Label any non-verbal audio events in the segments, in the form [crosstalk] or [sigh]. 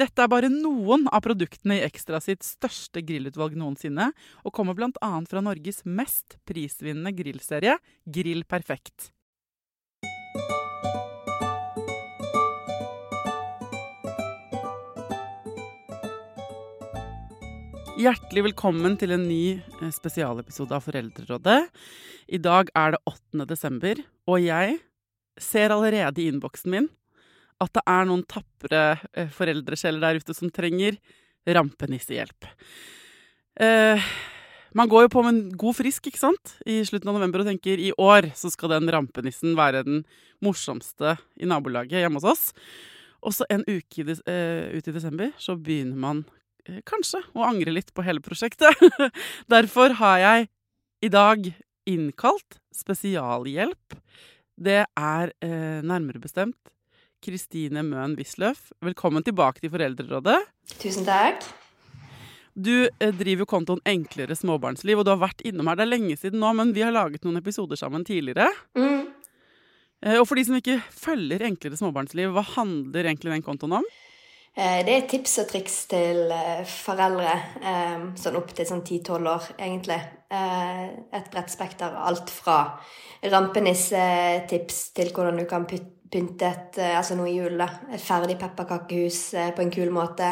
Dette er bare noen av produktene i Ekstra sitt største grillutvalg noensinne, og kommer bl.a. fra Norges mest prisvinnende grillserie, Grill Perfekt. Hjertelig velkommen til en ny eh, spesialepisode av Foreldrerådet. I dag er det 8. desember, og jeg ser allerede i innboksen min at det er noen tapre eh, foreldresjeler der ute som trenger rampenissehjelp. Eh, man går jo på med en god frisk ikke sant? i slutten av november og tenker i år så skal den rampenissen være den morsomste i nabolaget hjemme hos oss. Og så en uke i eh, ut i desember så begynner man eh, kanskje å angre litt på hele prosjektet. [laughs] Derfor har jeg i dag innkalt spesialhjelp. Det er eh, nærmere bestemt Kristine Møen Wisløff. Velkommen tilbake til Foreldrerådet. Tusen takk. Du driver driver kontoen Enklere småbarnsliv, og du har vært innom her. Det er lenge siden nå, men vi har laget noen episoder sammen tidligere. Mm. Eh, og for de som ikke følger Enklere småbarnsliv, hva handler egentlig den kontoen om? Eh, Det er tips og triks til eh, foreldre eh, sånn opp til sånn 10-12 år, egentlig. Eh, Et bredt spekter. Alt fra rampenissetips til hvordan du kan pyt- pynte et, eh, altså noe i jul, da. Et ferdig pepperkakehus eh, på en kul måte.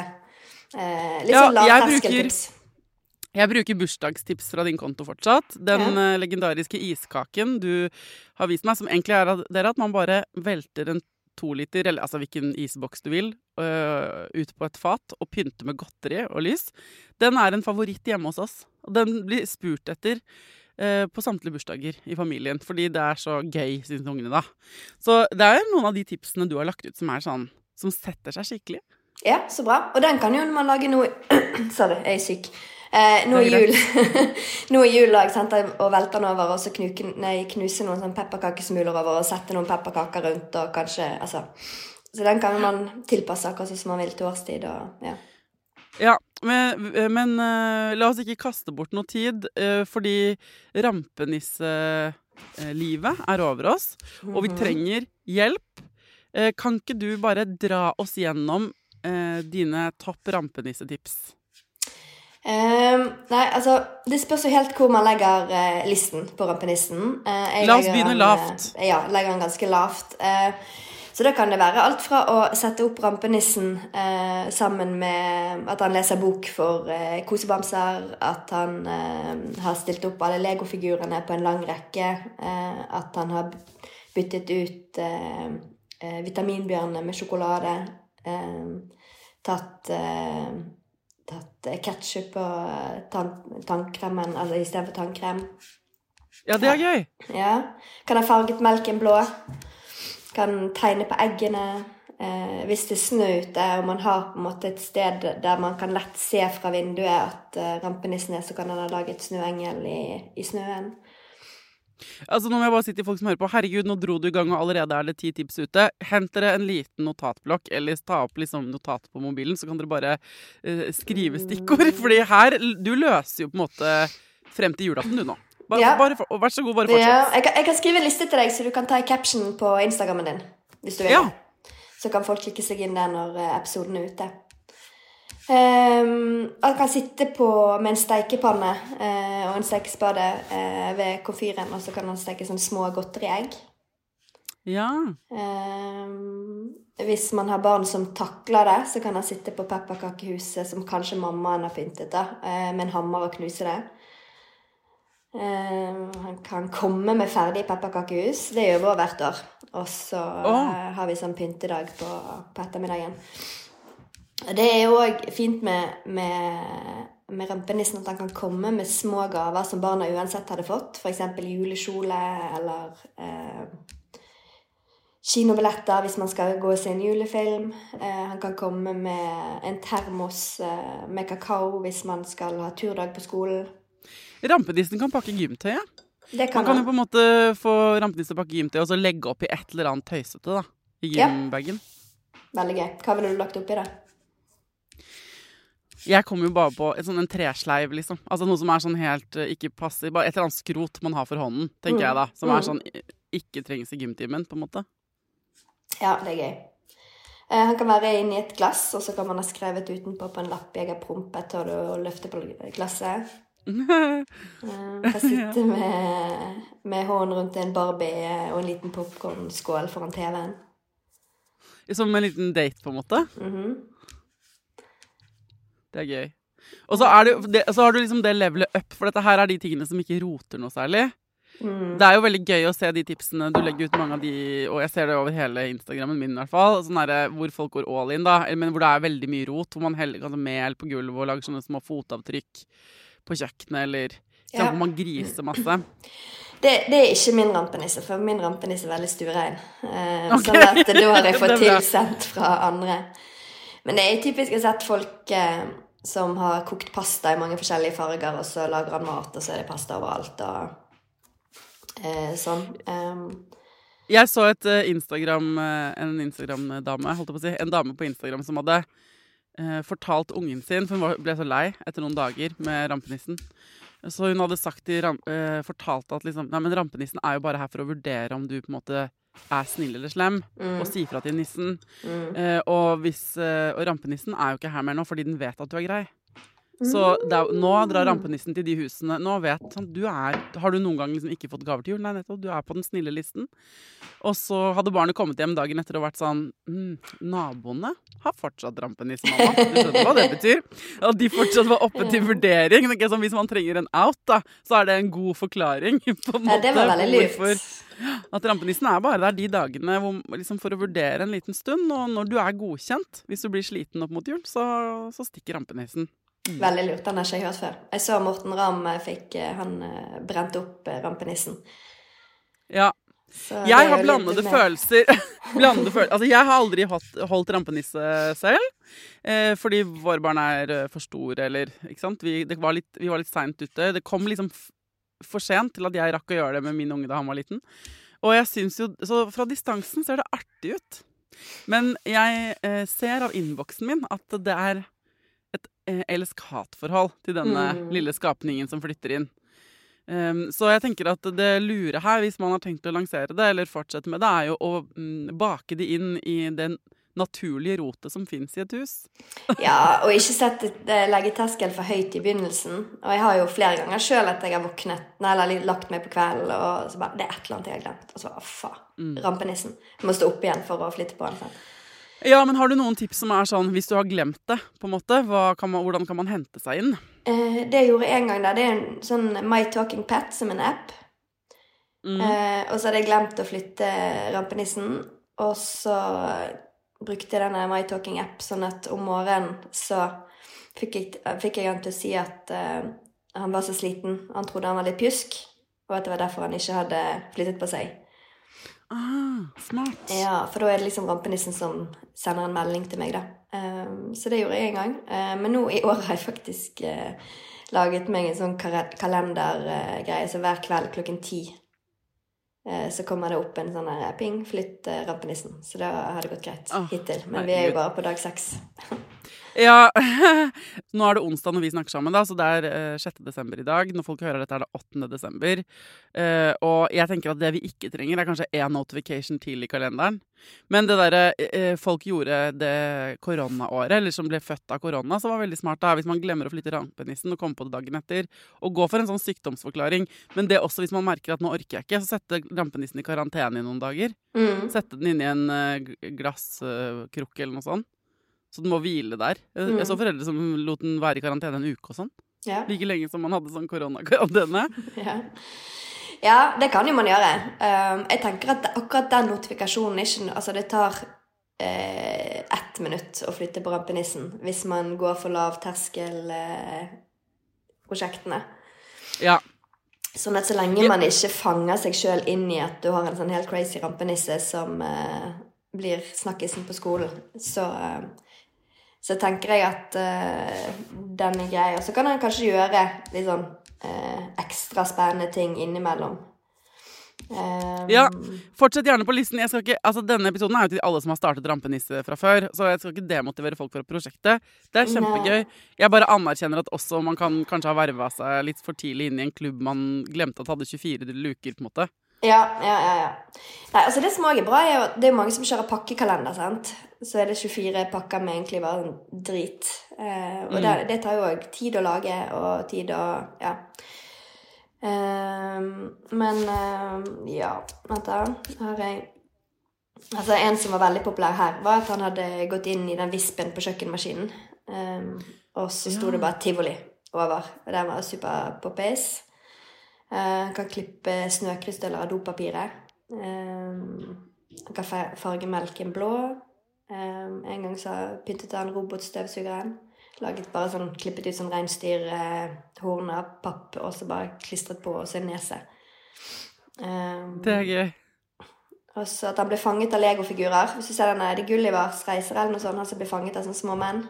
Eh, Litt Ja, sånn lavterskeltips. Jeg bruker bursdagstips fra din konto fortsatt. Den Ja. legendariske iskaken du har vist meg, som egentlig er at, det er at man bare velter en to liter, eller altså hvilken isboks du vil, øh, ut på et fat og pynter med godteri og lys. Den er en favoritt hjemme hos oss. Og den blir spurt etter på samtlige bursdager i familien, fordi det er så gøy, syns ungene da. Så det er noen av de tipsene du har lagt ut som er sånn, som setter seg skikkelig. Ja, så bra. Og den kan jo man lage noe [clears throat] Sorry, jeg er syk. Eh, nå i jul [laughs] Nå i jul jeg sendte og velter den over, og så knuke, nei, knuse noen sånn pepperkakesmuler over, og sette noen pepperkaker rundt, og kanskje Altså. Så den kan man tilpasse akkurat sånn som man vil til årstid, og ja. Ja, men, men uh, la oss ikke kaste bort noe tid, uh, fordi rampenisselivet er over oss, og vi trenger hjelp. Uh, kan ikke du bare dra oss gjennom eh, dine topp rampenissetips? Ehm, nei, altså Det spørs jo helt hvor man legger uh, listen på rampenissen. Uh, La oss begynne lavt. Uh, ja, legger den ganske lavt. Eh, så da kan det være alt fra å sette opp rampenissen eh, sammen med at han leser bok for eh, kosebamser, at han eh, har stilt opp alle legofigurene på en lang rekke, eh, at han har byttet ut eh, eh, vitaminbjørnene med sjokolade, tatt eh, tatt ketsjup på tann, tannkremen altså istedenfor tannkrem. Ja, det er gøy. Ja. Kan ha farget melken blå. Kan tegne på eggene. Eh, hvis det er snø ute og man har på en måte et sted der man kan lett se fra vinduet at eh, rampenissen er, så kan han ha laget snøengel i, i snøen. Altså, nå må jeg bare si til folk som hører på, herregud, nå dro du i gang, og allerede er det ti tips ute. Hent dere en liten notatblokk, eller ta opp liksom notat på mobilen, så kan dere bare eh, skrive stikkord. Fordi her Du løser jo på en måte frem til julaften, du nå. Bare, ja. bare, vær så god, bare fortsett. Ja, jeg, kan, jeg, kan, skrive en liste til deg, så du kan ta i caption på Instagrammen din. Hvis du vil. Ja. Så kan folk klikke seg inn der når eh, episoden er ute. Um, kan sitte på, med en steikepanne uh, og en stekespade uh, ved komfyren, og så kan han steke sånne små godteriegg. Ja. Um, hvis man har barn som takler det, så kan han sitte på pepperkakehuset som kanskje mammaen har pyntet, da, med en hammer og knuse det. Uh, han kan komme med ferdig pepperkakehus. Det gjør vår hvert år. Og så oh. har vi sånn pyntedag på, på ettermiddagen. Det er jo òg fint med, med, med rampenissen at han kan komme med små gaver som barna uansett hadde fått. F.eks. julekjole eller eh, kinobilletter hvis man skal gå og se en julefilm. Eh, han kan komme med en termos eh, med kakao hvis man skal ha turdag på skolen. Rampenissen kan pakke gymtøyet. Det kan man kan jo på en måte få rampenissen til å pakke gymtøy og så legge oppi et eller annet tøysete da, i gymbagen. Ja. Veldig gøy. Hva ville du lagt oppi det? Jeg kommer jo bare på sånn, en tresleiv, liksom. Altså Noe som er sånn helt uh, ikke passer. Bare et eller annet skrot man har for hånden, tenker mm. jeg da. Som mm. er sånn ikke trengs i gymtimen, på en måte. Ja, det er gøy. Eh, han kan være inni et glass, og så kan man ha skrevet utenpå på en lapp 'Jeg har prompet', og du løfter på glasset. Uh, kan sitte med, med hånden rundt en Barbie og en liten popkornskål foran TV-en. Som en liten date, på en måte? Mm -hmm. Det er gøy. Og så, har du liksom det levelet up, for dette her er de tingene som ikke roter noe særlig. Mm. Det er jo veldig gøy å se de tipsene du legger ut mange av de, og jeg ser det over hele Instagrammen min i hvert fall, sånn der, hvor folk går all in, da, men hvor det er veldig mye rot. Hvor man heller kan mel på gulvet og lager sånne små fotavtrykk på kjøkkenet, eller ja. hvor man griser masse. Det, det, er ikke min rampenisse, for min rampenisse er veldig stuerein. Eh, okay. Sånn at da har jeg [laughs] fått tilsendt fra andre. Men det er typisk jeg har sett folk eh, som har kokt pasta i mange forskjellige farger, og så lager han mat, og så er det pasta overalt, og eh, sånn. Um, jeg så et uh, Instagram, uh, en Instagram-dame, holdt jeg på å si, en dame på Instagram som hadde uh, fortalt ungen sin, for hun ble så lei etter noen dager med rampenissen. Så hun hadde sagt til, fortalt at liksom, nei, men rampenissen er jo bare her for å vurdere om du på en måte er snill eller slem, mm. og si fra til nissen. Mm. Eh, og, hvis, eh, og rampenissen er jo ikke her mer nå fordi den vet at du er grei. Så er, nå drar rampenissen til de husene Nå vet sånn, du er, Har du noen gang liksom ikke fått gaver til jul? Nei, nettopp. Du er på den snille listen. Og så hadde barnet kommet hjem dagen etter og vært sånn mm, Naboene har fortsatt rampenissen, mamma. Du skjønner hva det betyr? At de fortsatt var oppe til vurdering. Sånn, hvis man trenger en out, da, så er det en god forklaring. [laughs] På en måte, ja, det var veldig lurt. At rampenissen er bare der de dagene hvor, liksom for å vurdere en liten stund. Og når du er godkjent, hvis du blir sliten opp mot jul, så, så stikker rampenissen. Mm. Veldig lurt. Den har ikke jeg hørt før. Jeg så Morten Ramm eh, fikk eh, Han brente brent opp rampenissen. Ja. Så jeg har blandede følelser. [laughs] blandede følelser. Altså, jeg har aldri holdt, holdt rampenisse selv. Eh, fordi våre barn er for store, eller Ikke sant. Vi, var litt, vi var litt seint ute. Det kom liksom for sent til at jeg rakk å gjøre det med min unge da han var liten. Og jeg syns jo Så fra distansen ser det artig ut. Men jeg eh, ser av innboksen min at det er eh, elsk-hat-forhold til denne mm. lille skapningen som flytter inn. Um, så jeg tenker at det lure her, hvis man har tenkt å lansere det, eller fortsette med det, er jo å mm, bake det inn i den naturlige rotet som fins i et hus. [laughs] ja, og ikke sette, legge terskelen for høyt i begynnelsen. Og jeg har jo flere ganger sjøl at jeg har våknet eller lagt meg på kvelden, og så bare Det er et eller annet jeg har glemt. Og så bare faen. Mm. Rampenissen. Jeg må stå opp igjen for å flytte på den. Ja, men Har du noen tips som er sånn hvis du har glemt det? på en måte, kan man, Hvordan kan man hente seg inn? Eh, det jeg gjorde en gang, da, det er en sånn My Talking Pet som en app. Mm. Eh, og så hadde jeg glemt å flytte rampenissen, og så brukte jeg denne My Talking app sånn at om morgenen så fikk jeg, fikk jeg han til å si at uh, han var så sliten. Han trodde han var litt pjusk, og at det var derfor han ikke hadde flyttet på seg. Ah, smart. Ja, for da er det liksom rampenissen som sender en melding til meg, da. Um, så det gjorde jeg en gang. Uh, men nå i år har jeg faktisk uh, laget meg en sånn kalendergreie, uh, så hver kveld klokken ti eh, så kommer det opp en sånn her ping, flytt eh, rampenissen. Så da har det gått greit oh, hittil. Men vi er jo bare på dag seks. Ja, [laughs] nå er det onsdag når vi snakker sammen, da, så det er eh, 6. desember i dag. Når folk hører dette, er det 8. desember. Eh, og jeg tenker at det vi ikke trenger, er kanskje én notification til i kalenderen. Men det derre eh, folk gjorde det koronaåret, eller som ble født av korona, som var veldig smart, da, hvis man glemmer å flytte rampenissen og komme på det dagen etter, og gå for en sånn sykdomsforklaring. Men det også hvis man merker at nå orker jeg ikke, så sette rampenissen i karantene i noen dager. Mm. Sette den inn i en eh, glasskrukke eller noe sånt. Så den må hvile der. Jeg, Mm. jeg så foreldre som lot den være i karantene en uke og sånn. Ja. Like lenge som man hadde sånn koronakarantene. [laughs] Ja. ja, det kan jo man gjøre. Um, jeg tenker at akkurat den notifikasjonen ikke Altså, det tar eh, ett minutt å flytte på rampenissen hvis man går for lavterskelprosjektene. Ja. Sånn at så lenge man ikke fanger seg sjøl inn i at du har en sånn helt crazy rampenisse som eh, blir snakkisen på skolen, så eh, så tenker jeg at uh, den er grei. Og så kan en kanskje gjøre litt sånn uh, ekstra spennende ting innimellom. Um, Ja. Fortsett gjerne på listen. Jeg skal ikke, altså Denne episoden er jo til alle som har startet rampenisse fra før, så jeg skal ikke demotivere folk for prosjektet. Det er kjempegøy. Jeg bare anerkjenner at også man kan kanskje ha verva seg litt for tidlig inn i en klubb man glemte at hadde 24 luker, på en måte. Ja, ja, ja. ja. Nei, altså Det som også er bra, er jo det er mange som kjører pakkekalender. sant? Så er det 24 pakker med egentlig bare drit. Eh, og Mm. det, det tar jo òg tid å lage, og tid å Ja. Eh, men eh, ja, vent da. Har jeg Altså, en som var veldig populær her, var at han hadde gått inn i den vispen på kjøkkenmaskinen. Ehm, og så sto Ja. det bare 'tivoli' over. Og den var super poppis. Han kan klippe snøkrystaller av dopapiret. Han kan farge melken blå. Ehm, en gang så pyntet han robotstøvsugeren. Laget bare sånn, Klippet ut sånn reinsdyrhorn av papp og så bare klistret på oss en nese. Um, Det er gøy. og så at han ble fanget av legofigurer. Hvis du ser denne Det Gullivers reiser eller noe sånt, han som blir fanget av sånne små menn.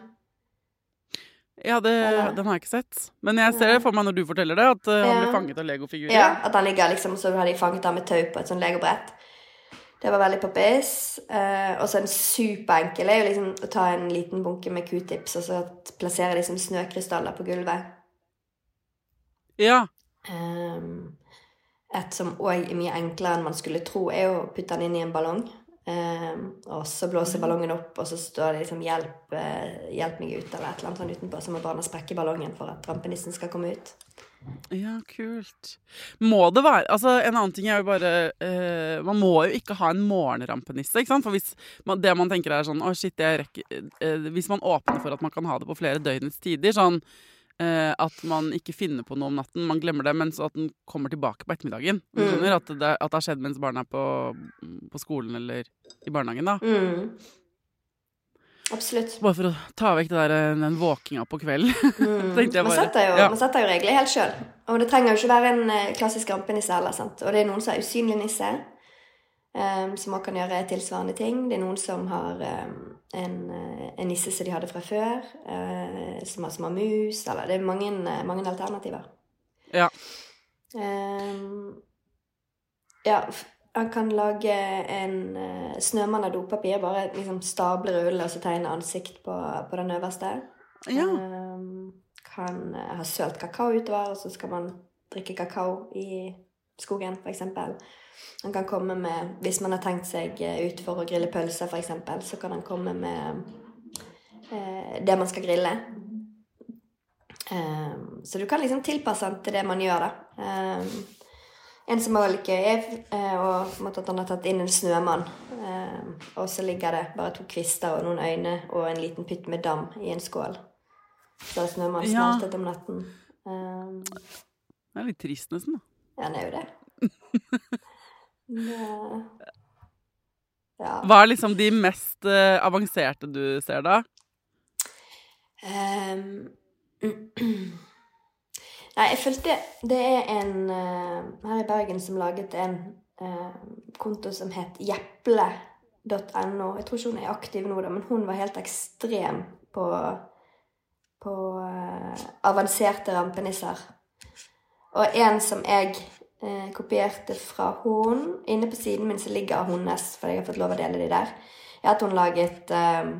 Ja, det, den har jeg ikke sett. Men jeg ser det for meg når du forteller det, at uh, han Ja. blir fanget av legofigurer. Ja, at han ligger liksom, så har de fanget ham med tau på et sånt legobrett. Det var veldig poppis. Eh, og så en superenkel er jo liksom å ta en liten bunke med q-tips og så plassere liksom snøkrystaller på gulvet. ja. Um, et som òg er mye enklere enn man skulle tro, er å putte den inn i en ballong. Um, og så blåser ballongen opp, og så står det liksom 'hjelp, eh, hjelp meg ut' eller et eller annet sånt utenpå. Så må barna sprekke ballongen for at rampenissen skal komme ut. Ja, kult. Må det være Altså, en annen ting er jo bare uh, Man må jo ikke ha en morgenrampenisse, ikke sant? For hvis man, det man tenker er sånn Å, shit, jeg rekker uh, Hvis man åpner for at man kan ha det på flere døgnets tider, sånn uh, at man ikke finner på noe om natten, man glemmer det, men så at den kommer tilbake på ettermiddagen. Du Mm. skjønner at det, at det har skjedd mens barna er på, på skolen eller i barnehagen, da. Mm. Absolutt. Bare for å ta vekk det der, eh, den våkinga på kvelden. [laughs] Mm. Man, setter jo, Ja. man setter jo regler helt sjøl. Og det trenger jo ikke være en eh, klassisk rampenisse heller. sant? Og det er noen som er usynlig nisse, um, som også kan gjøre tilsvarende ting. Det er noen som har um, en, eh, en nisse som de hadde fra før, uh, som har små mus, eller Det er mange, mange alternativer. Ja. Um, ja, han kan lage en uh, snømann av dopapir. Bare liksom stable ruller og så tegne ansikt på, på den øverste. Ja. Um, kan eh, ha sølt kakao utover, og så skal man drikke kakao i skogen, f.eks. Han kan komme med Hvis man har tenkt seg eh, ut for å grille pølser, f.eks., så kan han komme med eh, det man skal grille. Um, så du kan liksom tilpasse den til det man gjør, da. Um, en som var like gøy, eh, og på en måte at han har tatt inn en snømann. Um, og så ligger det bare to kvister og noen øyne og en liten pytt med dam i en skål. Så snømann snømannen Ja. om natten. Um, Det er litt trist, nesten. da. ja, han er jo det. [laughs] det ja. Hva er liksom de mest eh, avanserte du ser, da? Ehm, [clears throat] Nei, jeg følte Det er en eh, her i Bergen som laget en eh, konto som het jeple.no. Jeg tror ikke hun er aktiv nå, da, men hun var helt ekstrem på, på eh, avanserte rampenisser. Og en som jeg eh, kopierte fra hun. Inne på siden min så ligger hennes, for jeg har fått lov å dele de der. Er at hun laget, eh,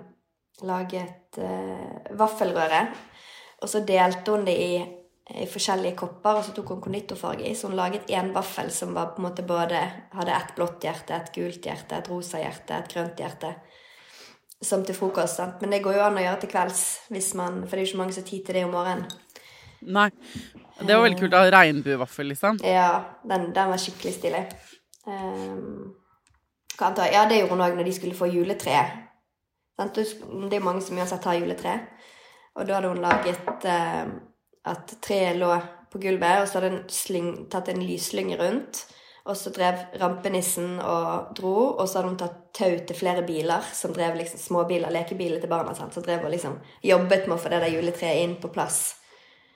laget eh, vaffelrøre. Og så delte hun det i, i forskjellige kopper, og så tok hun konditorfarge i. Så hun laget én vaffel som var på en måte både hadde et blått hjerte, et gult hjerte, et rosa hjerte, et grønt hjerte. Som til frokost. Sant? Men det går jo an å gjøre til kvelds, hvis man, for det er jo ikke mange som har tid til det om morgenen. Nei. Det var veldig kult. da, Regnbuevaffel, liksom. Ja, den, den var skikkelig stilig. Um, ja, det gjorde hun òg når de skulle få juletre. Sant? Det er jo mange som uansett har juletre. Og da hadde hun laget eh, at treet lå på gulvet, og så hadde hun tatt en lysslynge rundt. Og så drev rampenissen og dro, og så hadde hun tatt tau til flere biler, som drev liksom småbiler, lekebiler til barna. Sant? Så drev hun liksom jobbet med å få det der juletreet inn på plass.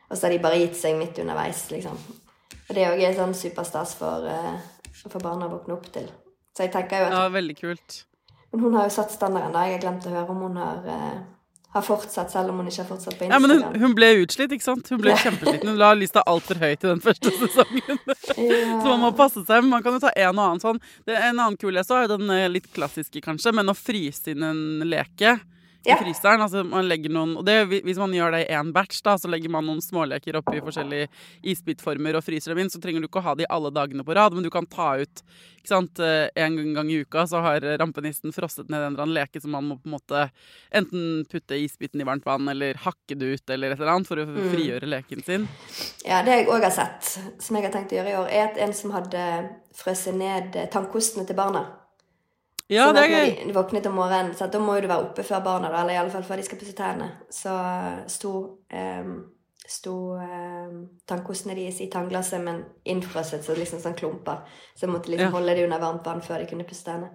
Og så har de bare gitt seg midt underveis, liksom. Og det er jo sånn superstas for, eh, for barna å våkne opp til. Så jeg tenker jo at Ja, veldig kult. Men hun har jo satt standarden, da. Jeg har glemt å høre om hun har, eh, har fortsatt, selv om hun ikke har fortsatt på Ja, men hun, hun ble utslitt, ikke sant? Hun ble kjempesliten. Hun la lista altfor høyt i den første [laughs] sesongen. Ja. Så man må passe seg. Men man kan jo ta en og annen sånn. Det, en annen kul jeg så, er den eh, litt klassiske, kanskje, men å fryse inn en leke. I fryseren, altså man legger noen Og det, hvis man gjør det i én batch, da, så legger man noen småleker oppi forskjellige isbitformer og fryser dem inn, så trenger du ikke å ha de alle dagene på rad, men du kan ta ut ikke sant, eh, En gang i uka så har rampenissen frosset ned en eller annen leke som man må på en måte enten putte isbiten i varmt vann eller hakke det ut eller et eller annet for å Mm. frigjøre leken sin. ja, det jeg òg har sett, som jeg har tenkt å gjøre i år, er at en som hadde frøset ned tannkostene til barna. Ja, Sånn at når. De, de våknet om morgenen, så da må jo du være oppe før barna, da, eller i alle fall før de skal pusse tennene. Så eh, sto, um, sto um, tannkostene deres i tannglasset, men innfrosset så liksom sånn klumper. Så jeg måtte liksom Ja. holde det under varmt vann før de kunne pusse tennene.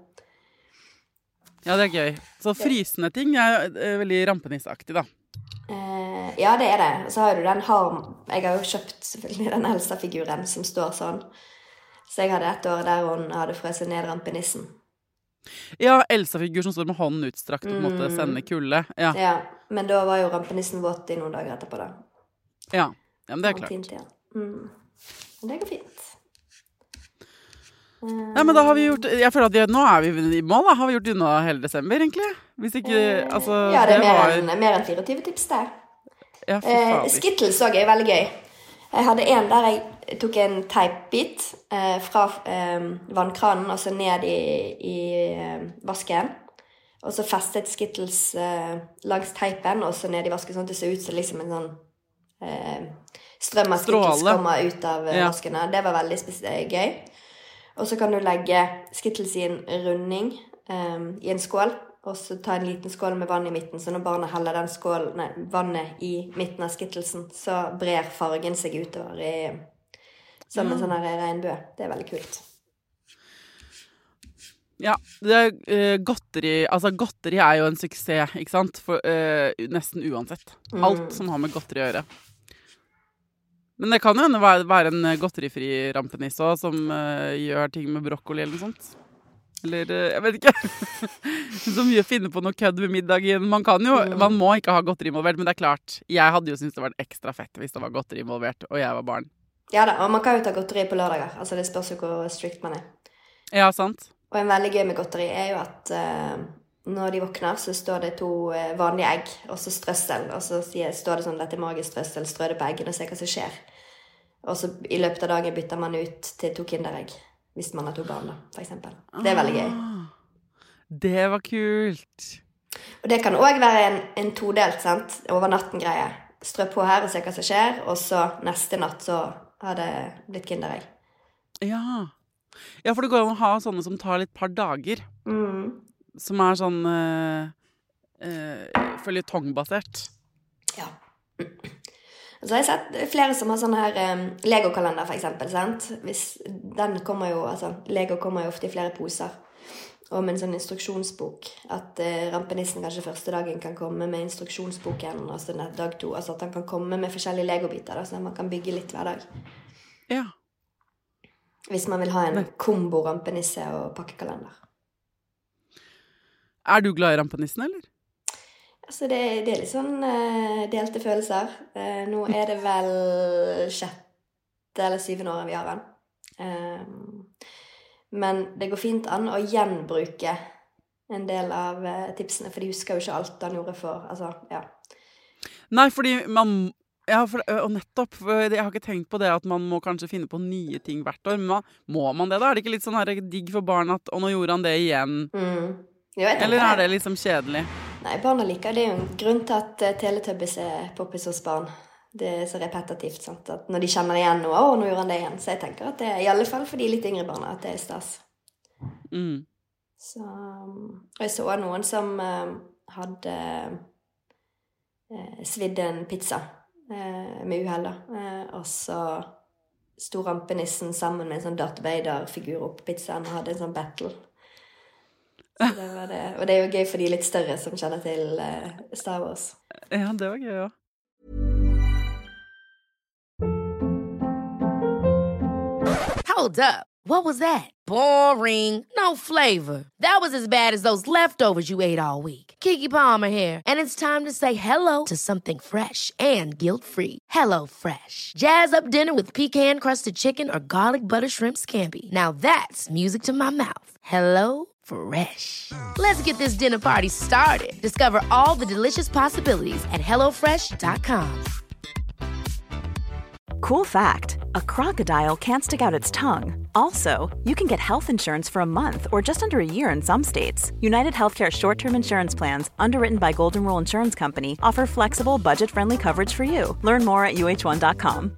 Ja, det er gøy. Så frysende ting er veldig rampenisseaktig, da. Uh, ja, det er det. Og så har du den harm Jeg har jo kjøpt selvfølgelig den Elsa-figuren som står sånn. Så jeg hadde et år der hun hadde frøset ned rampenissen. Ja, Elsa-figur som står med hånden utstrakt og på en måte Mm. sender kulde. Ja. Ja, Men da var jo rampenissen våt i noen dager etterpå, da. ja. ja men det er klart. Fint, ja. Mm. Men det går fint. Ja, men da har vi gjort Jeg føler at vi, nå er vi i mål, da. Har vi gjort unna hele desember, egentlig? Hvis ikke uh, Altså, ja, det er mer var enn mer enn 24 tips, det. Ja, Eh. Skittles òg er veldig gøy. Jeg hadde en der jeg tok en teipbit eh, fra eh, vannkranen og så ned i, i eh, vasken. Og så festet Skittles eh, langs teipen og så ned i vasken, sånn at det ser ut som liksom en sånn eh, strøm av Skittles kommer ut av eh, Ja. vasken. Det var veldig gøy. Og så kan du legge Skittles i en runding i en skål, og så ta en liten skål med vann i midten. Så når barnet heller den skål, nei, vannet i midten av skittelsen, så brer fargen seg utover i, som en sånn regnbue. Det er veldig kult. Ja, det er, uh, godteri Altså, godteri er jo en suksess, ikke sant? For, uh, nesten uansett. Mm. Alt som har med godteri å gjøre. Men det kan jo være en godterifri rampenisse òg, som uh, gjør ting med brokkoli eller noe sånt. Eller eh, jeg vet ikke. [laughs] Så mye å finne på noe kødd ved middagen. Man kan jo, man må ikke ha godteri involvert, men det er klart. Jeg hadde jo syntes det var ekstra fett hvis det var godteri involvert, og jeg var barn. Ja da, og man kan jo ta godteri på lørdager. Altså Det spørs jo hvor strict man er. Ja, sant? Og en veldig gøy med godteri er jo at uh, når de våkner, så står det to eh, vanlige egg, og så strøssel. Og så står det sånn 'Dette er magisk strøssel. Strø det på eggene og se hva som skjer'. Og så i løpet av dagen bytter man ut til to Kinderegg. Hvis man har to barn, da, for eksempel. Det er veldig gøy. Ah, Det var kult. Og det kan òg være en, en todelt sant? over natten-greie. Strø på her og se hva som skjer, og så neste natt så har det blitt Kinderegg. Ja. ja, for det går an å ha sånne som tar litt par dager. Mm. Som er sånn uh, uh, føljetongbasert. Ja. Så har jeg sett flere som har sånn her um, Lego-kalender, eksempel. Sant? Hvis, den kommer jo, altså, Lego kommer jo ofte i flere poser. Og med en sånn instruksjonsbok. At uh, rampenissen kanskje første dagen kan komme med instruksjonsboken. Og så dag to, altså At han kan komme med forskjellige legobiter. Så man kan bygge litt hver dag. Ja. Hvis man vil ha en kombo rampenisse og pakkekalender. Er du glad i rampenissen, eller? Altså det, det er litt sånn uh, delte følelser. Uh, nå er det vel sjette eller syvende året vi har den. Uh, men det går fint an å gjenbruke en del av tipsene, for de husker jo ikke alt han gjorde for Altså, ja. Nei, fordi man ja, for, og nettopp. Jeg har ikke tenkt på det at man må kanskje finne på nye ting hvert år. Men må man det, da? Er det ikke litt sånn her digg for barn at Og nå gjorde han det igjen. Mm. Jo, Eller er det liksom kjedelig? Nei, barna liker det. er jo en grunn til at uh, Teletubbies er poppis hos barn. Det er så repetitivt. sant? At når de kjenner igjen noe, å, nå gjorde han det igjen. Så jeg tenker at det er i alle fall for de litt yngre barna at det er stas. Mm. Så Og jeg så noen som uh, hadde uh, svidd en pizza uh, med uhell, da. og så sto rampenissen sammen med en sånn Darth Vader-figur oppå pizzaen og hadde en sånn battle. Så det var det. Og det er jo gøy for de litt større som kjenner til Star Wars. Ja, det var gøy òg. Hold up. What was that? Boring. No flavor. That was as bad as those leftovers you ate all week. Kiki Palmer here, and it's time to say hello to something fresh and guilt-free. Hello Fresh. Jazz up dinner with pecan-crusted chicken or garlic butter shrimp scampi. Now that's music to my mouth. Hello Fresh. Let's get this dinner party started. Discover all the delicious possibilities at hellofresh.com. Cool fact a crocodile can't stick out its tongue. Also, you can get health insurance for a month or just under a year in some states. United Healthcare short term insurance plans, underwritten by Golden Rule Insurance Company, offer flexible, budget friendly coverage for you. Learn more at uh1.com.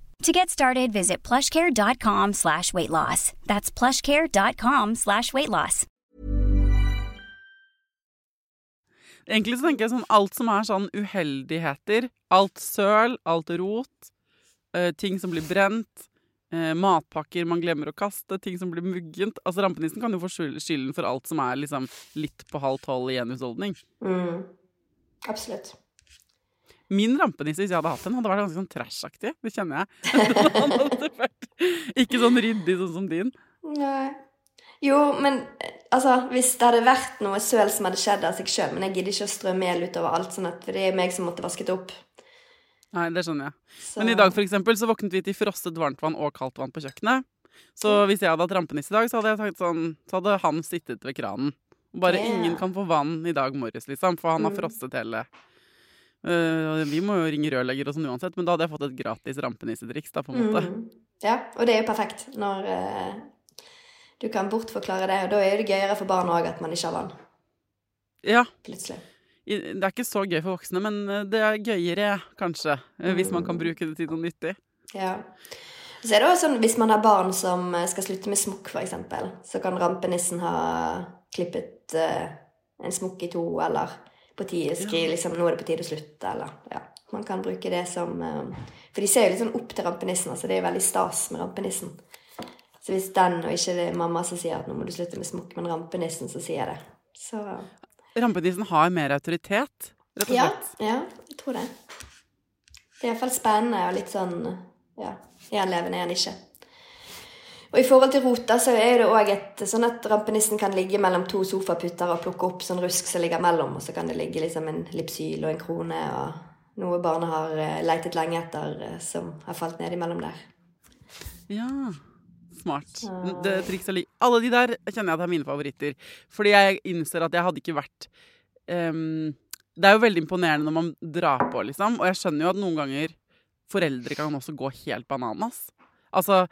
To get started, visit plushcare.com slash weight loss. That's plushcare.com slash weight loss. Egentlig så tenker jeg sånn alt som er sånn uheldigheter, alt søl, alt rot, eh, ting som blir brent, eh, matpakker man glemmer å kaste, ting som blir muggent. Altså Rampenissen kan jo få skyld- skylden for alt som er liksom litt på halv tolv i en husholdning. Mm. Absolutt. Min rampenisse, hvis jeg hadde hatt den, hadde vært ganske sånn trashaktig. Det kjenner jeg. [laughs] [laughs] Ikke sånn ryddig sånn som din. Nei. Jo, men altså, hvis det hadde vært noe søl som hadde skjedd av seg sjøl Men jeg gidder ikke å strø mel utover alt, sånn at det er meg som måtte vasket opp. Nei, det skjønner jeg. Så, Men i dag for eksempel, så våknet vi til frosset varmtvann og kaldt vann på kjøkkenet. Så hvis jeg hadde hatt rampenisse i dag, så hadde jeg sagt sånn Så hadde han sittet ved kranen. Bare yeah. ingen kan få vann i dag morges, liksom, for han har Mm. frosset hele Øh, Vi må jo ringe rørlegger og sånn uansett, men da hadde jeg fått et gratis rampenissedriks, da, på en måte. Mm. Ja, og det er jo perfekt når uh, du kan bortforklare det. Og da er det gøyere for barn òg at man ikke har vann, Ja. plutselig. Det er ikke så gøy for voksne, men øh, det er gøyere, kanskje. mm. Hvis man kan bruke det til noe nyttig. Ja. Så er det også sånn, Hvis man har barn som eh, skal slutte med smokk, f.eks., så kan rampenissen ha klippet uh, en smokk i to, eller på tide skrive liksom, 'nå er det på tide å slutte', eller ja. Man kan bruke det som eh, For de ser jo litt sånn opp til rampenissen, altså det er jo veldig stas med rampenissen. Så hvis den, og ikke det er mamma som sier at 'nå må du slutte med smokk', men rampenissen som sier det, så Rampenissen har mer autoritet, rett og Ja, ja, jeg tror det. Det er iallfall spennende og litt sånn Ja, er han levende, er han ikke? Og i forhold til rota så er det òg et sånn at rampenissen kan ligge mellom to sofaputter og plukke opp sånn rusk som ligger mellom, og så kan det ligge liksom en lipsyl og en krone og noe barnet har eh, leitet lenge etter, eh, som har falt ned imellom der. Ja, smart. Det trikset li- Alle de der kjenner jeg at er mine favoritter. Fordi jeg innser at jeg hadde ikke vært um, Det er jo veldig imponerende når man drar på, liksom. Og jeg skjønner jo at noen ganger foreldre kan også gå helt bananas. Altså,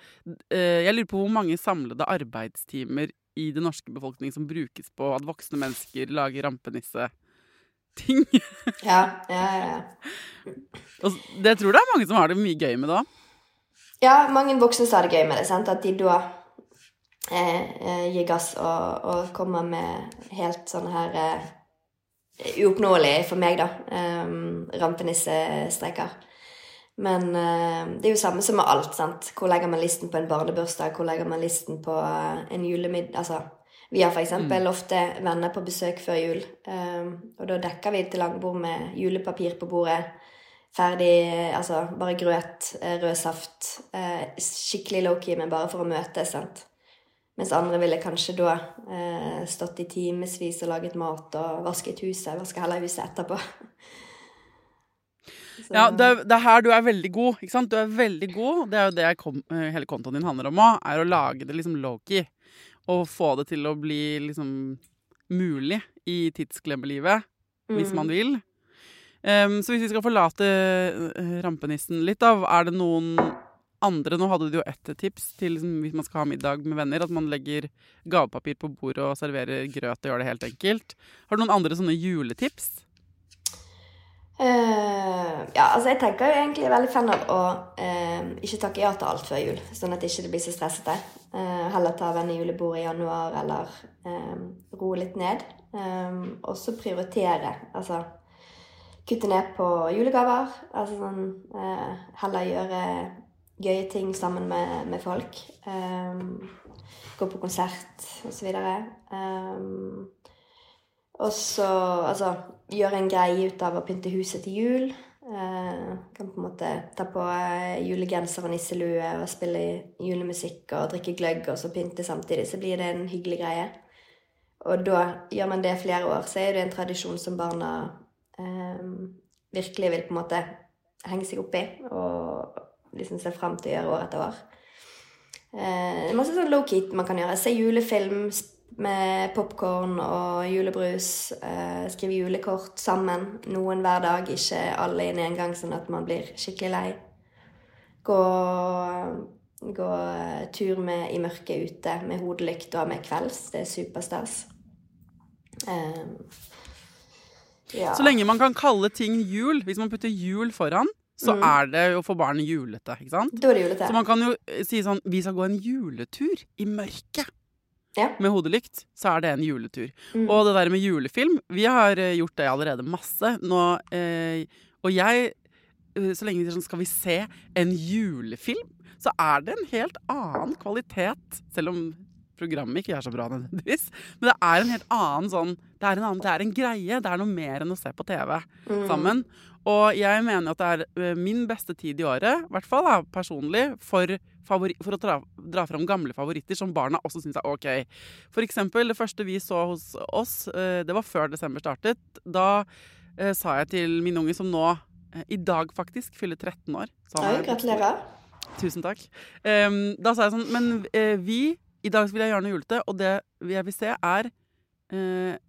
eh, jeg lurer på hvor mange samlede arbeidstimer i den norske befolkning som brukes på at voksne mennesker lager rampenisse-ting. [laughs] Ja, ja, ja. ja. Og det tror det er mange som har det mye gøy med det òg. Ja, mange voksne har det gøy med det. sant? At de da eh, eh, gir gass og, og kommer med helt sånne her eh, Uoppnåelig for meg, da. Um, Rampenissestreker. Men eh, det er jo samme som med alt. sant? Hvor legger man listen på en barnebursdag? Hvor legger man listen på eh, en julemiddag? Altså, Vi har f.eks. Mm. ofte venner på besøk før jul, eh, og da dekker vi til langbord med julepapir på bordet. Ferdig Altså bare grøt, rød saft. Skikkelig low-key, men bare for å møtes, sant. Mens andre ville kanskje da stått i timevis og laget mat og vasket huset. Vasket heller huset etterpå. [laughs] Så- Ja, det, det er her du er veldig god. ikke sant? Du er veldig god. Det er jo det kom, eh, hele kontoen din handler om òg. Er å lage det liksom low-key. Og få det til å bli liksom mulig i tidsglemmelivet, hvis Mm. man vil. Um, så hvis vi skal forlate eh, rampenissen litt, da, er det noen andre Nå hadde du jo ett tips til liksom, hvis man skal ha middag med venner. At man legger gavepapir på bordet og serverer grøt og gjør det helt enkelt. Har du noen andre sånne juletips? Eh, ja, altså jeg tenker jo egentlig er veldig fan av å uh, ikke takke ja til alt før jul, sånn at det ikke blir så stressete. Uh, heller ta vennejulebordet i januar, eller eh, roe litt ned. Um, og så prioritere. Altså kutte ned på julegaver. Altså sånn eh, Heller gjøre gøye ting sammen med, med folk. Um, gå på konsert og så videre. Um, og så altså, gjøre en greie ut av å pynte huset til jul. Eh, kan på en måte ta på eh, julegenser og nisselue og spille julemusikk og drikke gløgg og så pynte samtidig. Så blir det en hyggelig greie. Og da gjør man det flere år, så er det en tradisjon som barna eh, virkelig vil på en måte henge seg opp i og liksom se fram til å gjøre år etter år. Eh, det er masse sånn low-key man kan gjøre. Se julefilm med popkorn og julebrus. Eh, skrive julekort sammen. Noen hver dag, ikke alle inn i en gang, sånn at man blir skikkelig lei. Gå, gå eh, tur med, i mørket ute med hodelykt og med kvelds. Det er superstas. Eh, ja. Så lenge man kan kalle ting jul, hvis man putter jul foran, så Mm. er det jo for barn julete, ikke sant? Da er det julete. Så man kan jo eh, si sånn Vi skal gå en juletur i mørket. Ja. Med hodelykt, så er det en juletur. Mm. Og det der med julefilm Vi har eh, gjort det allerede masse. Nå, eh, og jeg eh, Så lenge sånn Skal vi se en julefilm? Så er det en helt annen kvalitet. Selv om programmet ikke er så bra nødvendigvis. Men det er en helt annen sånn Det er en, annen, det er en greie. Det er noe mer enn å se på TV Mm. sammen. Og jeg mener at det er eh, min beste tid i året, i hvert fall da, personlig, for, favori for å dra, dra fram gamle favoritter som barna også syns er OK. For eksempel, det første vi så hos oss, eh, det var før desember startet. Da eh, sa jeg til min unge, som nå eh, i dag faktisk fyller 13 år Oi, er- gratulerer. Tusen takk. Da sa jeg sånn Men vi I dag vil jeg gjøre noe julete, og det jeg vil se, er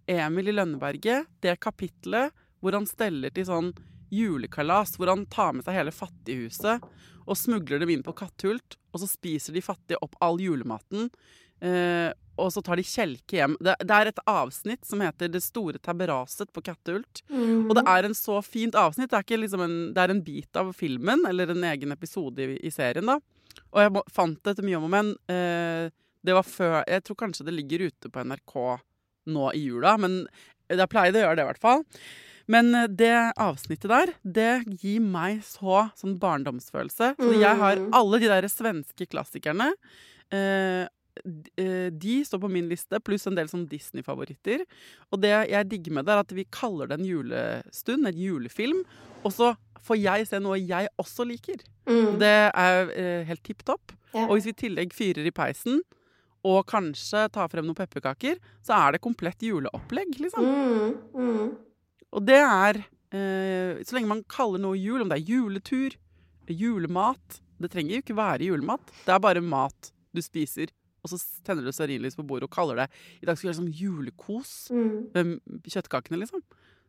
Emil i Lønneberget. Det kapitlet hvor han steller til sånn julekalas. Hvor han tar med seg hele fattighuset og smugler dem inn på Katthult. Og så spiser de fattige opp all julematen. Eh, og så tar de kjelke hjem. Det, det er et avsnitt som heter 'Det store tabberaset på Katthult'. Mm. Og det er en så fint avsnitt. Det er, ikke liksom en, det er en bit av filmen, eller en egen episode i, i serien, da. Og jeg må, fant det etter mye om og men. Eh, det var før Jeg tror kanskje det ligger ute på NRK nå i jula, men jeg pleide å gjøre det, i hvert fall. Men eh, det avsnittet der, det gir meg så sånn barndomsfølelse. Så jeg har Mm. alle de der svenske klassikerne. Eh, eh, de står på min liste, pluss en del sånn Disney-favoritter. Og det jeg digger med det, er at vi kaller det en julestund, en julefilm. Og så får jeg se noe jeg også liker. Mm. Det er eh, helt tipp topp. Ja. Og hvis vi i tillegg fyrer i peisen, og kanskje tar frem noen pepperkaker, så er det komplett juleopplegg, liksom. Mm. Mm. Og det er eh, Så lenge man kaller noe jul, om det er juletur, julemat Det trenger jo ikke være julemat. Det er bare mat du spiser, og så tenner du stearinlys på bordet og kaller det I dag skal vi gjøre sånn julekos Mm. med kjøttkakene, liksom.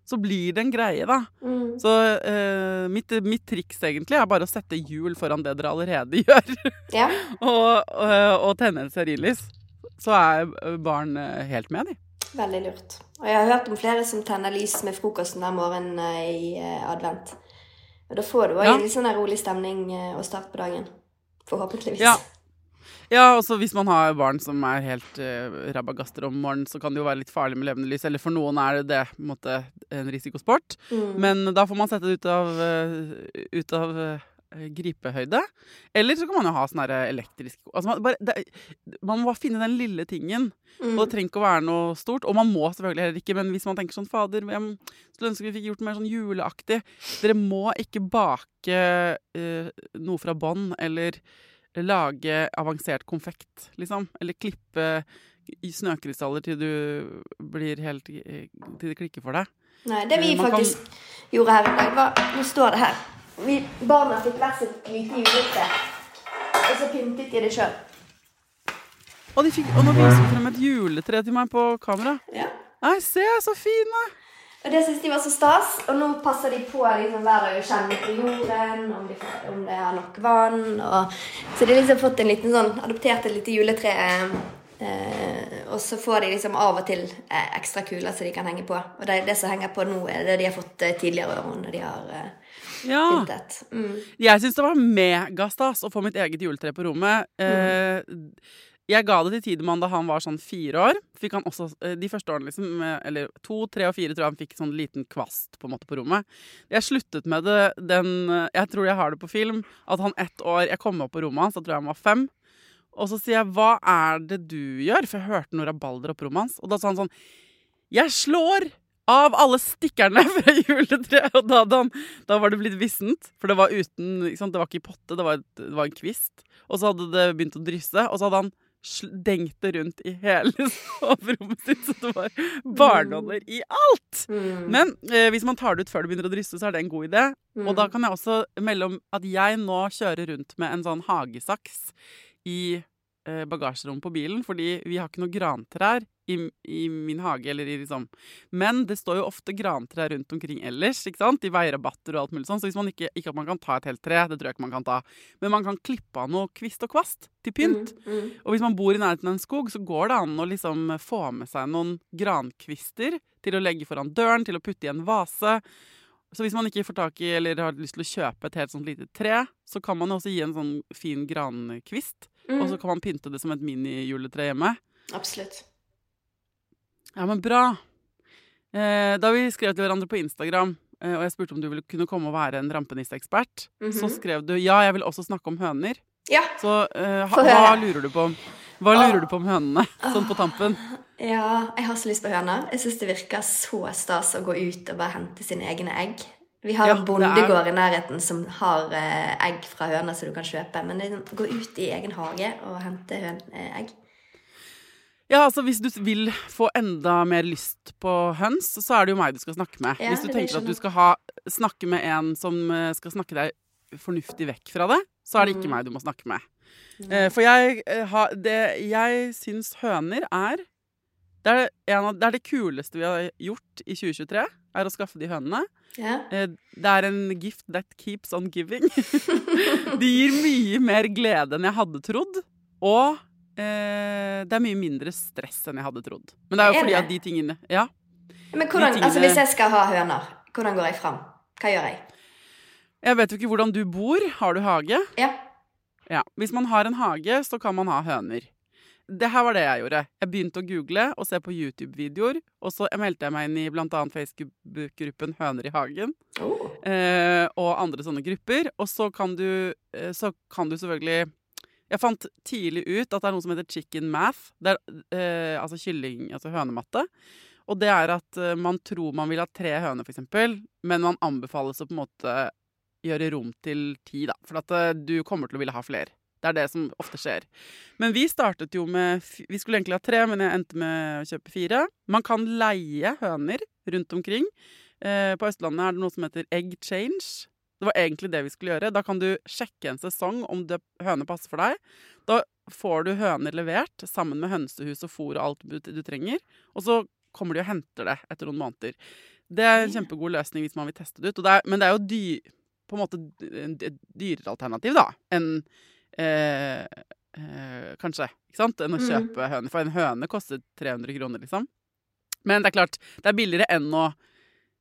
Så blir det en greie, da. Mm. Så eh, mitt, mitt triks egentlig er bare å sette jul foran det dere allerede [laughs] gjør, Ja. og, og, og tenne et stearinlys. Så er barn eh, helt med, de. Veldig lurt. Og jeg har hørt om flere som tenner lys med frokosten hver morgen eh, i eh, advent. Og da får du òg Ja. litt sånn rolig stemning eh, og start på dagen. Forhåpentligvis. Ja. Ja, også hvis man har barn som er helt uh, rabagaster om morgenen, så kan det jo være litt farlig med levende lys. Eller for noen er det det en måte en risikosport. Mm. Men da får man sette det ut av, uh, ut av eh, eh, gripehøyde. Eller så kan man jo ha sånn her elektrisk altså man, bare, det, man må finne den lille tingen. Mm. Og det trenger ikke å være noe stort. Og man må selvfølgelig heller ikke, men hvis man tenker sånn Fader, jeg skulle ønske vi fikk gjort mer sånn juleaktig. Dere må ikke bake eh, noe fra bånn, eller lage avansert konfekt, liksom. Eller klippe i snøkrystaller til du blir helt eh, Til det klikker for deg. Nei, det vi faktisk man kan- gjorde her i dag, var Nå står det her. Vi, barna fikk hvert sitt lite julete, og så pyntet de det sjøl. Og, de fikk, og nå viser de frem et juletre til meg på kamera. Ja. Nei, se, så fine! Og det syntes de var så stas, og nå passer de på liksom hver dag å kjenne på jorden, om, de, om det er nok vann. Og, så de har liksom fått en liten sånn, adoptert et lite juletre. Eh, og så får de liksom av og til eh, ekstra kuler som de kan henge på. Og det, det som henger på nå, er det de har fått eh, tidligere år når de har eh, Ja. Intet. Mm. Jeg syns det var megastas å få mitt eget juletre på rommet. Eh, jeg ga det til Tidemann da han var sånn fire år. Fikk han også, eh, de første årene, liksom, eller to, tre og fire, tror jeg han fikk sånn liten kvast på en måte på rommet. Jeg sluttet med det den eh, Jeg tror jeg har det på film. At han ett år Jeg kom opp på rommet hans, da tror jeg han var fem. Og så sier jeg 'Hva er det du gjør?' For jeg hørte noe rabalder opp på rommet hans. Og da sa han sånn 'Jeg slår av alle stikkerne [laughs] fra juletreet'. Og da, da, da var det blitt vissent. For det var uten? Det var ikke i potte, det var, et, det var en kvist. Og så hadde det begynt å drysse, og så hadde han dengt det rundt i hele [laughs] soverommet sitt, så det var barnåler i alt! Mm. Men eh, hvis man tar det ut før det begynner å drysse, så er det en god idé. Og Mm. da kan jeg også melde om at jeg nå kjører rundt med en sånn hagesaks i bagasjerommet på bilen, fordi vi har ikke noe grantrær i, i min hage, eller i liksom Men det står jo ofte grantrær rundt omkring ellers, ikke sant? I veirabatter og alt mulig sånn. Så hvis man ikke, ikke at man kan ta et helt tre, det tror jeg ikke man kan ta, men man kan klippe av noe kvist og kvast til pynt. Mm, mm. Og hvis man bor i nærheten av en skog, så går det an å liksom få med seg noen grankvister til å legge foran døren, til å putte i en vase. Så hvis man ikke får tak i eller har lyst til å kjøpe et helt sånt lite tre, så kan man også gi en sånn fin grankvist. Og så kan man pynte det som et minijuletre hjemme. Absolutt. Ja, men bra. Eh, da vi skrev til hverandre på Instagram, eh, og jeg spurte om du ville kunne komme og være en rampenisseekspert, så Mhm. skrev du ja, jeg vil også snakke om høner. Ja. Så eh, ha, hva lurer du på? Hva lurer du på om hønene, sånn på tampen? Ja, jeg har så lyst på høner. Jeg syns det virker så stas å gå ut og bare hente sine egne egg. Vi har Ja, en bondegård i nærheten som har eh, egg fra høner som du kan kjøpe. Men sånn, gå ut i egen hage og hente høn, eh, egg. Ja, altså Hvis du vil få enda mer lyst på høns, så er det jo meg du skal snakke med. Ja, hvis du tenker at du skal ha, snakke med en som eh, skal snakke deg fornuftig vekk fra det, så er det ikke Mm. meg du må snakke med. Eh, for jeg, eh, det, jeg syns høner er det er, en av, det er det kuleste vi har gjort i 2023, er å skaffe de hønene. Ja. Eh, Det er en gift that keeps on giving. [laughs] De gir mye mer glede enn jeg hadde trodd. Og eh, det er mye mindre stress enn jeg hadde trodd. Men det er jo Er fordi at de tingene Ja. Men hvordan, tingene- altså hvis jeg skal ha høner, hvordan går jeg fram? Hva gjør jeg? Jeg vet jo ikke hvordan du bor. Har du hage? Ja. Ja. Hvis man har en hage, så kan man ha høner. Det her var det jeg gjorde. Jeg begynte å google og se på YouTube-videoer. Og så meldte jeg meg inn i bl.a. Facebook-gruppen Høner i hagen. Oh. eh, og andre sånne grupper. Og så kan du, eh, så kan du selvfølgelig Jeg fant tidlig ut at det er noe som heter chicken math. Det er eh, altså kylling, altså hønematte. Og det er at eh, man tror man vil ha tre høner, f.eks., men man anbefales å på en måte gjøre rom til ti, da. For at eh, du kommer til å ville ha flere. Det er det som ofte skjer. Men vi startet jo med Vi skulle egentlig ha tre, men jeg endte med å kjøpe fire. Man kan leie høner rundt omkring. Eh, på Østlandet er det noe som heter egg change. Det var egentlig det vi skulle gjøre. Da kan du sjekke en sesong om det, høne passer for deg. Da får du høner levert sammen med hønsehus og fôr og alt du, trenger. Og så kommer de og henter det etter noen måneder. Det er en kjempegod løsning hvis man vil teste det ut. Det er, men det er jo dy, på en måte et dyrere alternativ da, enn eh, eh, Kanskje, ikke sant? Enn å kjøpe kjøpe høne. For en høne koster 300 kroner, liksom. Men det er klart, det er billigere enn å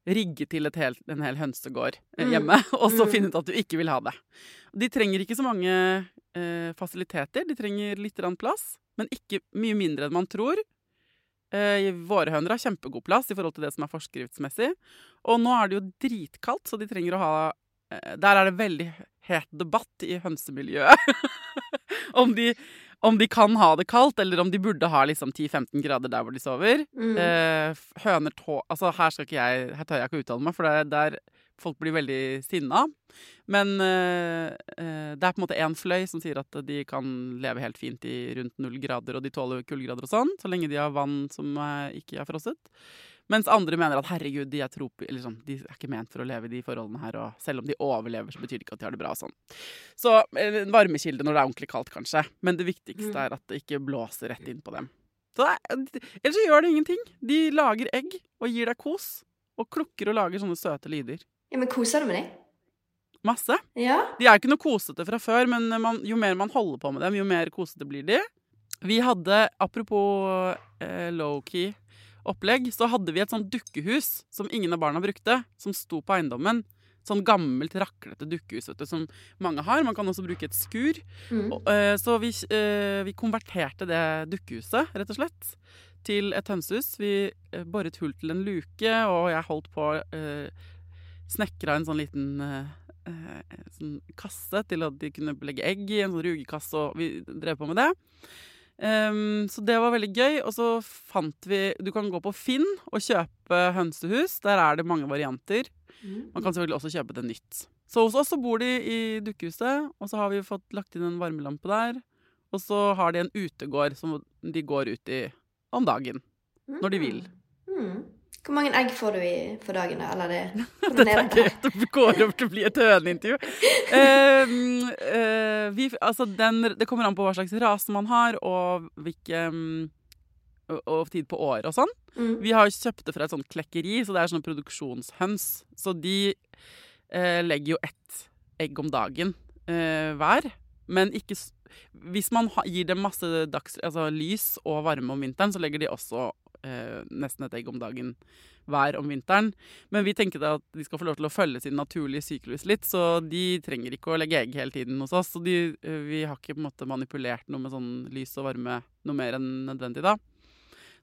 rigge til et helt, en hel hønsegård eh, Mm. hjemme, [laughs] og så Mm. finne ut at du ikke vil ha det. De trenger ikke så mange eh, fasiliteter. De trenger litt plass, men ikke mye mindre enn man tror. Eh, våre høner har kjempegod plass i forhold til det som er forskriftsmessig. Og nå er det jo dritkaldt, så de trenger å ha Der er det veldig het debatt i hønsemiljøet. [laughs] om, de, om de kan ha det kaldt, eller om de burde ha liksom 10-15 grader der hvor de sover. Mm. Eh, høner tå... Altså, her, skal ikke jeg, her tør jeg ikke uttale meg, for det er der folk blir veldig sinna. Men eh, eh, det er på en måte én fløy som sier at de kan leve helt fint i rundt null grader, og de tåler kuldegrader og sånn, så lenge de har vann som ikke er frosset. Mens andre mener at herregud, de er, eller sånn, de er ikke ment for å leve i de forholdene her. Og selv om de overlever, så betyr det ikke at de har det bra. Sånn. Så eh, en varmekilde når det er ordentlig kaldt, kanskje. Men det viktigste Mm. er at det ikke blåser rett inn på dem. Så det er, ellers så gjør det ingenting. De lager egg og gir deg kos. Og klukker og lager sånne søte lyder. Ja, men koser du med dem? Masse. Ja. De er jo ikke noe kosete fra før, men man, jo mer man holder på med dem, jo mer kosete blir de. Vi hadde, apropos eh, low-key opplegg, så hadde vi et sånt dukkehus som ingen av barna brukte, som sto på eiendommen. Sånn gammelt, raklete dukkehus du, som mange har. Man kan også bruke et skur. Mm. Og, uh, Så vi, uh, vi konverterte det dukkehuset, rett og slett, til et hønsehus. Vi uh, boret hull til en luke, og jeg holdt på uh, snekra en sånn liten sånn kasse til at de kunne legge egg i, en sånn rugekasse, og vi drev på med det. Ehm, så det var veldig gøy. Og så fant vi Du kan gå på Finn og kjøpe hønsehus. Der er det mange varianter. Mm. Man kan selvfølgelig også kjøpe det nytt. Så hos oss så bor de i dukkehuset, og så har vi fått lagt inn en varmelampe der. Og så har de en utegård som de går ut i om dagen. Når de vil. Mm. Hvor mange egg får du i for dagen, da? Eller det, [laughs] Dette er gøy. Det går over til å bli et høneintervju. Uh, uh, vi, altså den, det kommer an på hva slags rase man har, og hvilke um, og, og tid på året og sånn. Mm. Vi har kjøpt det fra et sånt klekkeri, så det er sånne produksjonshøns. Så de uh, legger jo ett egg om dagen eh, hver. Men ikke Hvis man gir dem masse dags, altså lys og varme om vinteren, så legger de også eh, nesten et egg om dagen hver om vinteren. Men vi tenker da at de skal få lov til å følge sin naturlige syklus litt, så de trenger ikke å legge egg hele tiden hos oss. Så de, eh, vi har ikke på en måte manipulert noe med sånn lys og varme noe mer enn nødvendig da.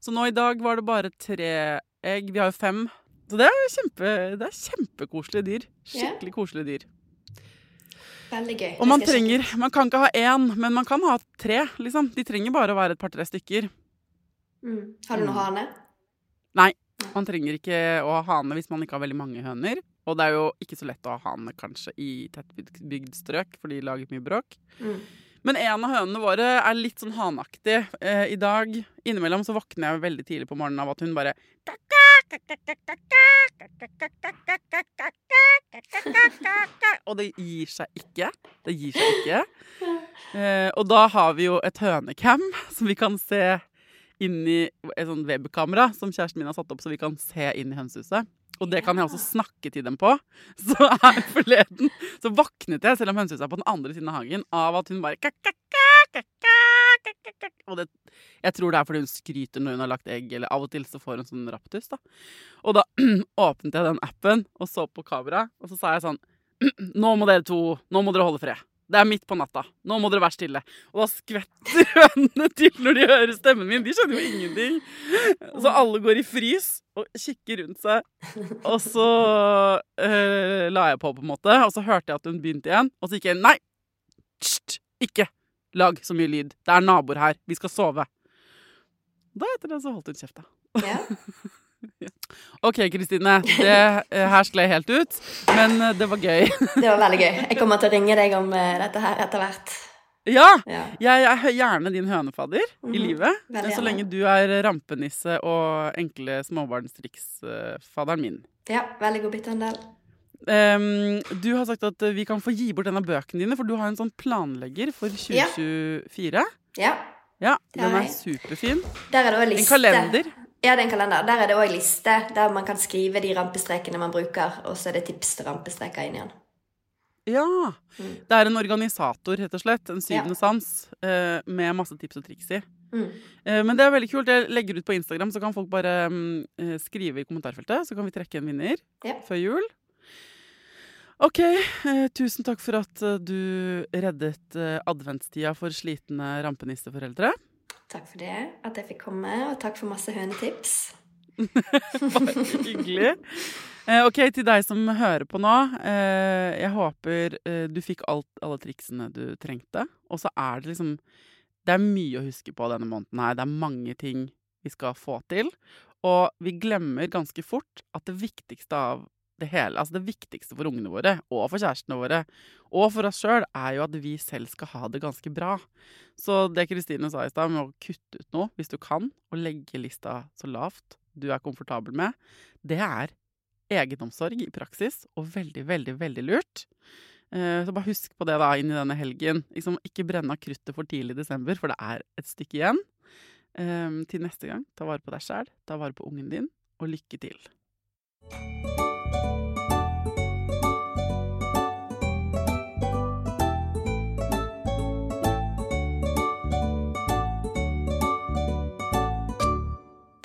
Så nå i dag var det bare tre egg. Vi har jo fem. Så det er kjempe, det er kjempekoselige dyr. Skikkelig koselige dyr. Veldig gøy. Og man trenger Man kan ikke ha én, men man kan ha tre, liksom. De trenger bare å være et par-tre stykker. Mm. Har du noe hane? Nei. Man trenger ikke å ha hane hvis man ikke har veldig mange høner. Og det er jo ikke så lett å ha hane kanskje i tettbygd strøk, for de lager mye bråk. Mm. Men en av hønene våre er litt sånn haneaktig. Eh, I dag innimellom så våkner jeg veldig tidlig på morgenen av at hun bare Og det gir seg ikke. Det gir seg ikke. [laughs] Eh, og da har vi jo et hønecam som vi kan se inn i et sånn webkamera som kjæresten min har satt opp, så vi kan se inn i hønsehuset. Og det kan jeg også snakke til dem på. [laughs] Så her forleden så våknet jeg, selv om hønsehuset er på den andre siden av hagen, av at hun bare. Og det, jeg tror det er fordi hun skryter når hun har lagt egg, eller av og til så får hun sånn raptus, da. Og da [clears throat] åpnet jeg den appen og så på kamera, og så sa jeg sånn [clears throat] Nå må dere to Nå må dere holde fred. Det er midt på natta. Nå må dere være stille. Og da skvetter [laughs] hønene til når de hører stemmen min. De skjønner jo ingenting. Så alle går i frys og kikker rundt seg. Og så eh, la jeg på, på en måte. Og så hørte jeg at hun begynte igjen. Og så gikk jeg Nei! Hysj! Ikke lag så mye lyd. Det er naboer her. Vi skal sove. Da etter det så holdt hun kjefta. Ja. [laughs] OK, Kristine. Det eh, her skled helt ut. Men eh, det var gøy. [laughs] Det var veldig gøy. Jeg kommer til å ringe deg om eh, dette her etter hvert. Ja! Ja. Jeg er gjerne din hønefadder i Mhm. livet. Veldig Så lenge du er rampenisse og enkle småbarnstriksfadderen min. ja veldig god byttehandel. Um, du har sagt at vi kan få gi bort en av bøkene dine, for du har en sånn planlegger for 2024. Ja. Ja, ja den er superfin. Der er det også En liste. kalender. Ja, det er en kalender. Der er det òg liste der man kan skrive de rampestrekene man bruker, og så er det tips til rampestreker inni den. Ja. Mm. Det er en organisator, rett og slett. En syvende Ja. sans eh, med masse tips og triks i. Mm. Eh, men det er veldig kult. Jeg legger ut på Instagram, så kan folk bare mm, eh, skrive i kommentarfeltet. Så kan vi trekke en vinner Ja. før jul. OK. Eh, tusen takk for at eh, du reddet adventstida for slitne rampenisseforeldre. Takk for det, at jeg fikk komme, og takk for masse hønetips. Bare [laughs] hyggelig. Eh, ok, til deg som hører på nå. Eh, jeg håper eh, du fikk alt, alle triksene du trengte. Og så er det liksom Det er mye å huske på denne måneden her. Det er mange ting vi skal få til. Og vi glemmer ganske fort at det viktigste av det hele, altså det viktigste for ungene våre, og for kjærestene våre, og for oss sjøl, er jo at vi selv skal ha det ganske bra. Så det Kristine sa i stad, med å kutte ut noe hvis du kan, og legge lista så lavt du er komfortabel med, det er egenomsorg i praksis, og veldig, veldig, veldig lurt. Eh, så bare husk på det da inn i denne helgen. Liksom, ikke brenne av kruttet for tidlig i desember, for det er et stykke igjen. Um, til neste gang, ta vare på deg sjæl, ta vare på ungen din, og lykke til.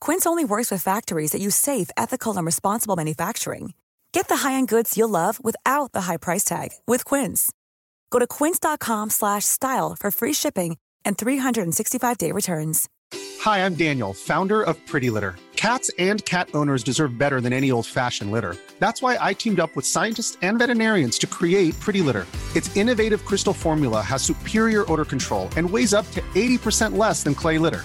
Quince only works with factories that use safe, ethical, and responsible manufacturing. Get the high-end goods you'll love without the high price tag with Quince. Go to quince.com/style for free shipping and 365-day returns. Hi, I'm Daniel, founder of Pretty Litter. Cats and cat owners deserve better than any old-fashioned litter. That's why I teamed up with scientists and veterinarians to create Pretty Litter. Its innovative crystal formula has superior odor control and weighs up to 80% less than clay litter.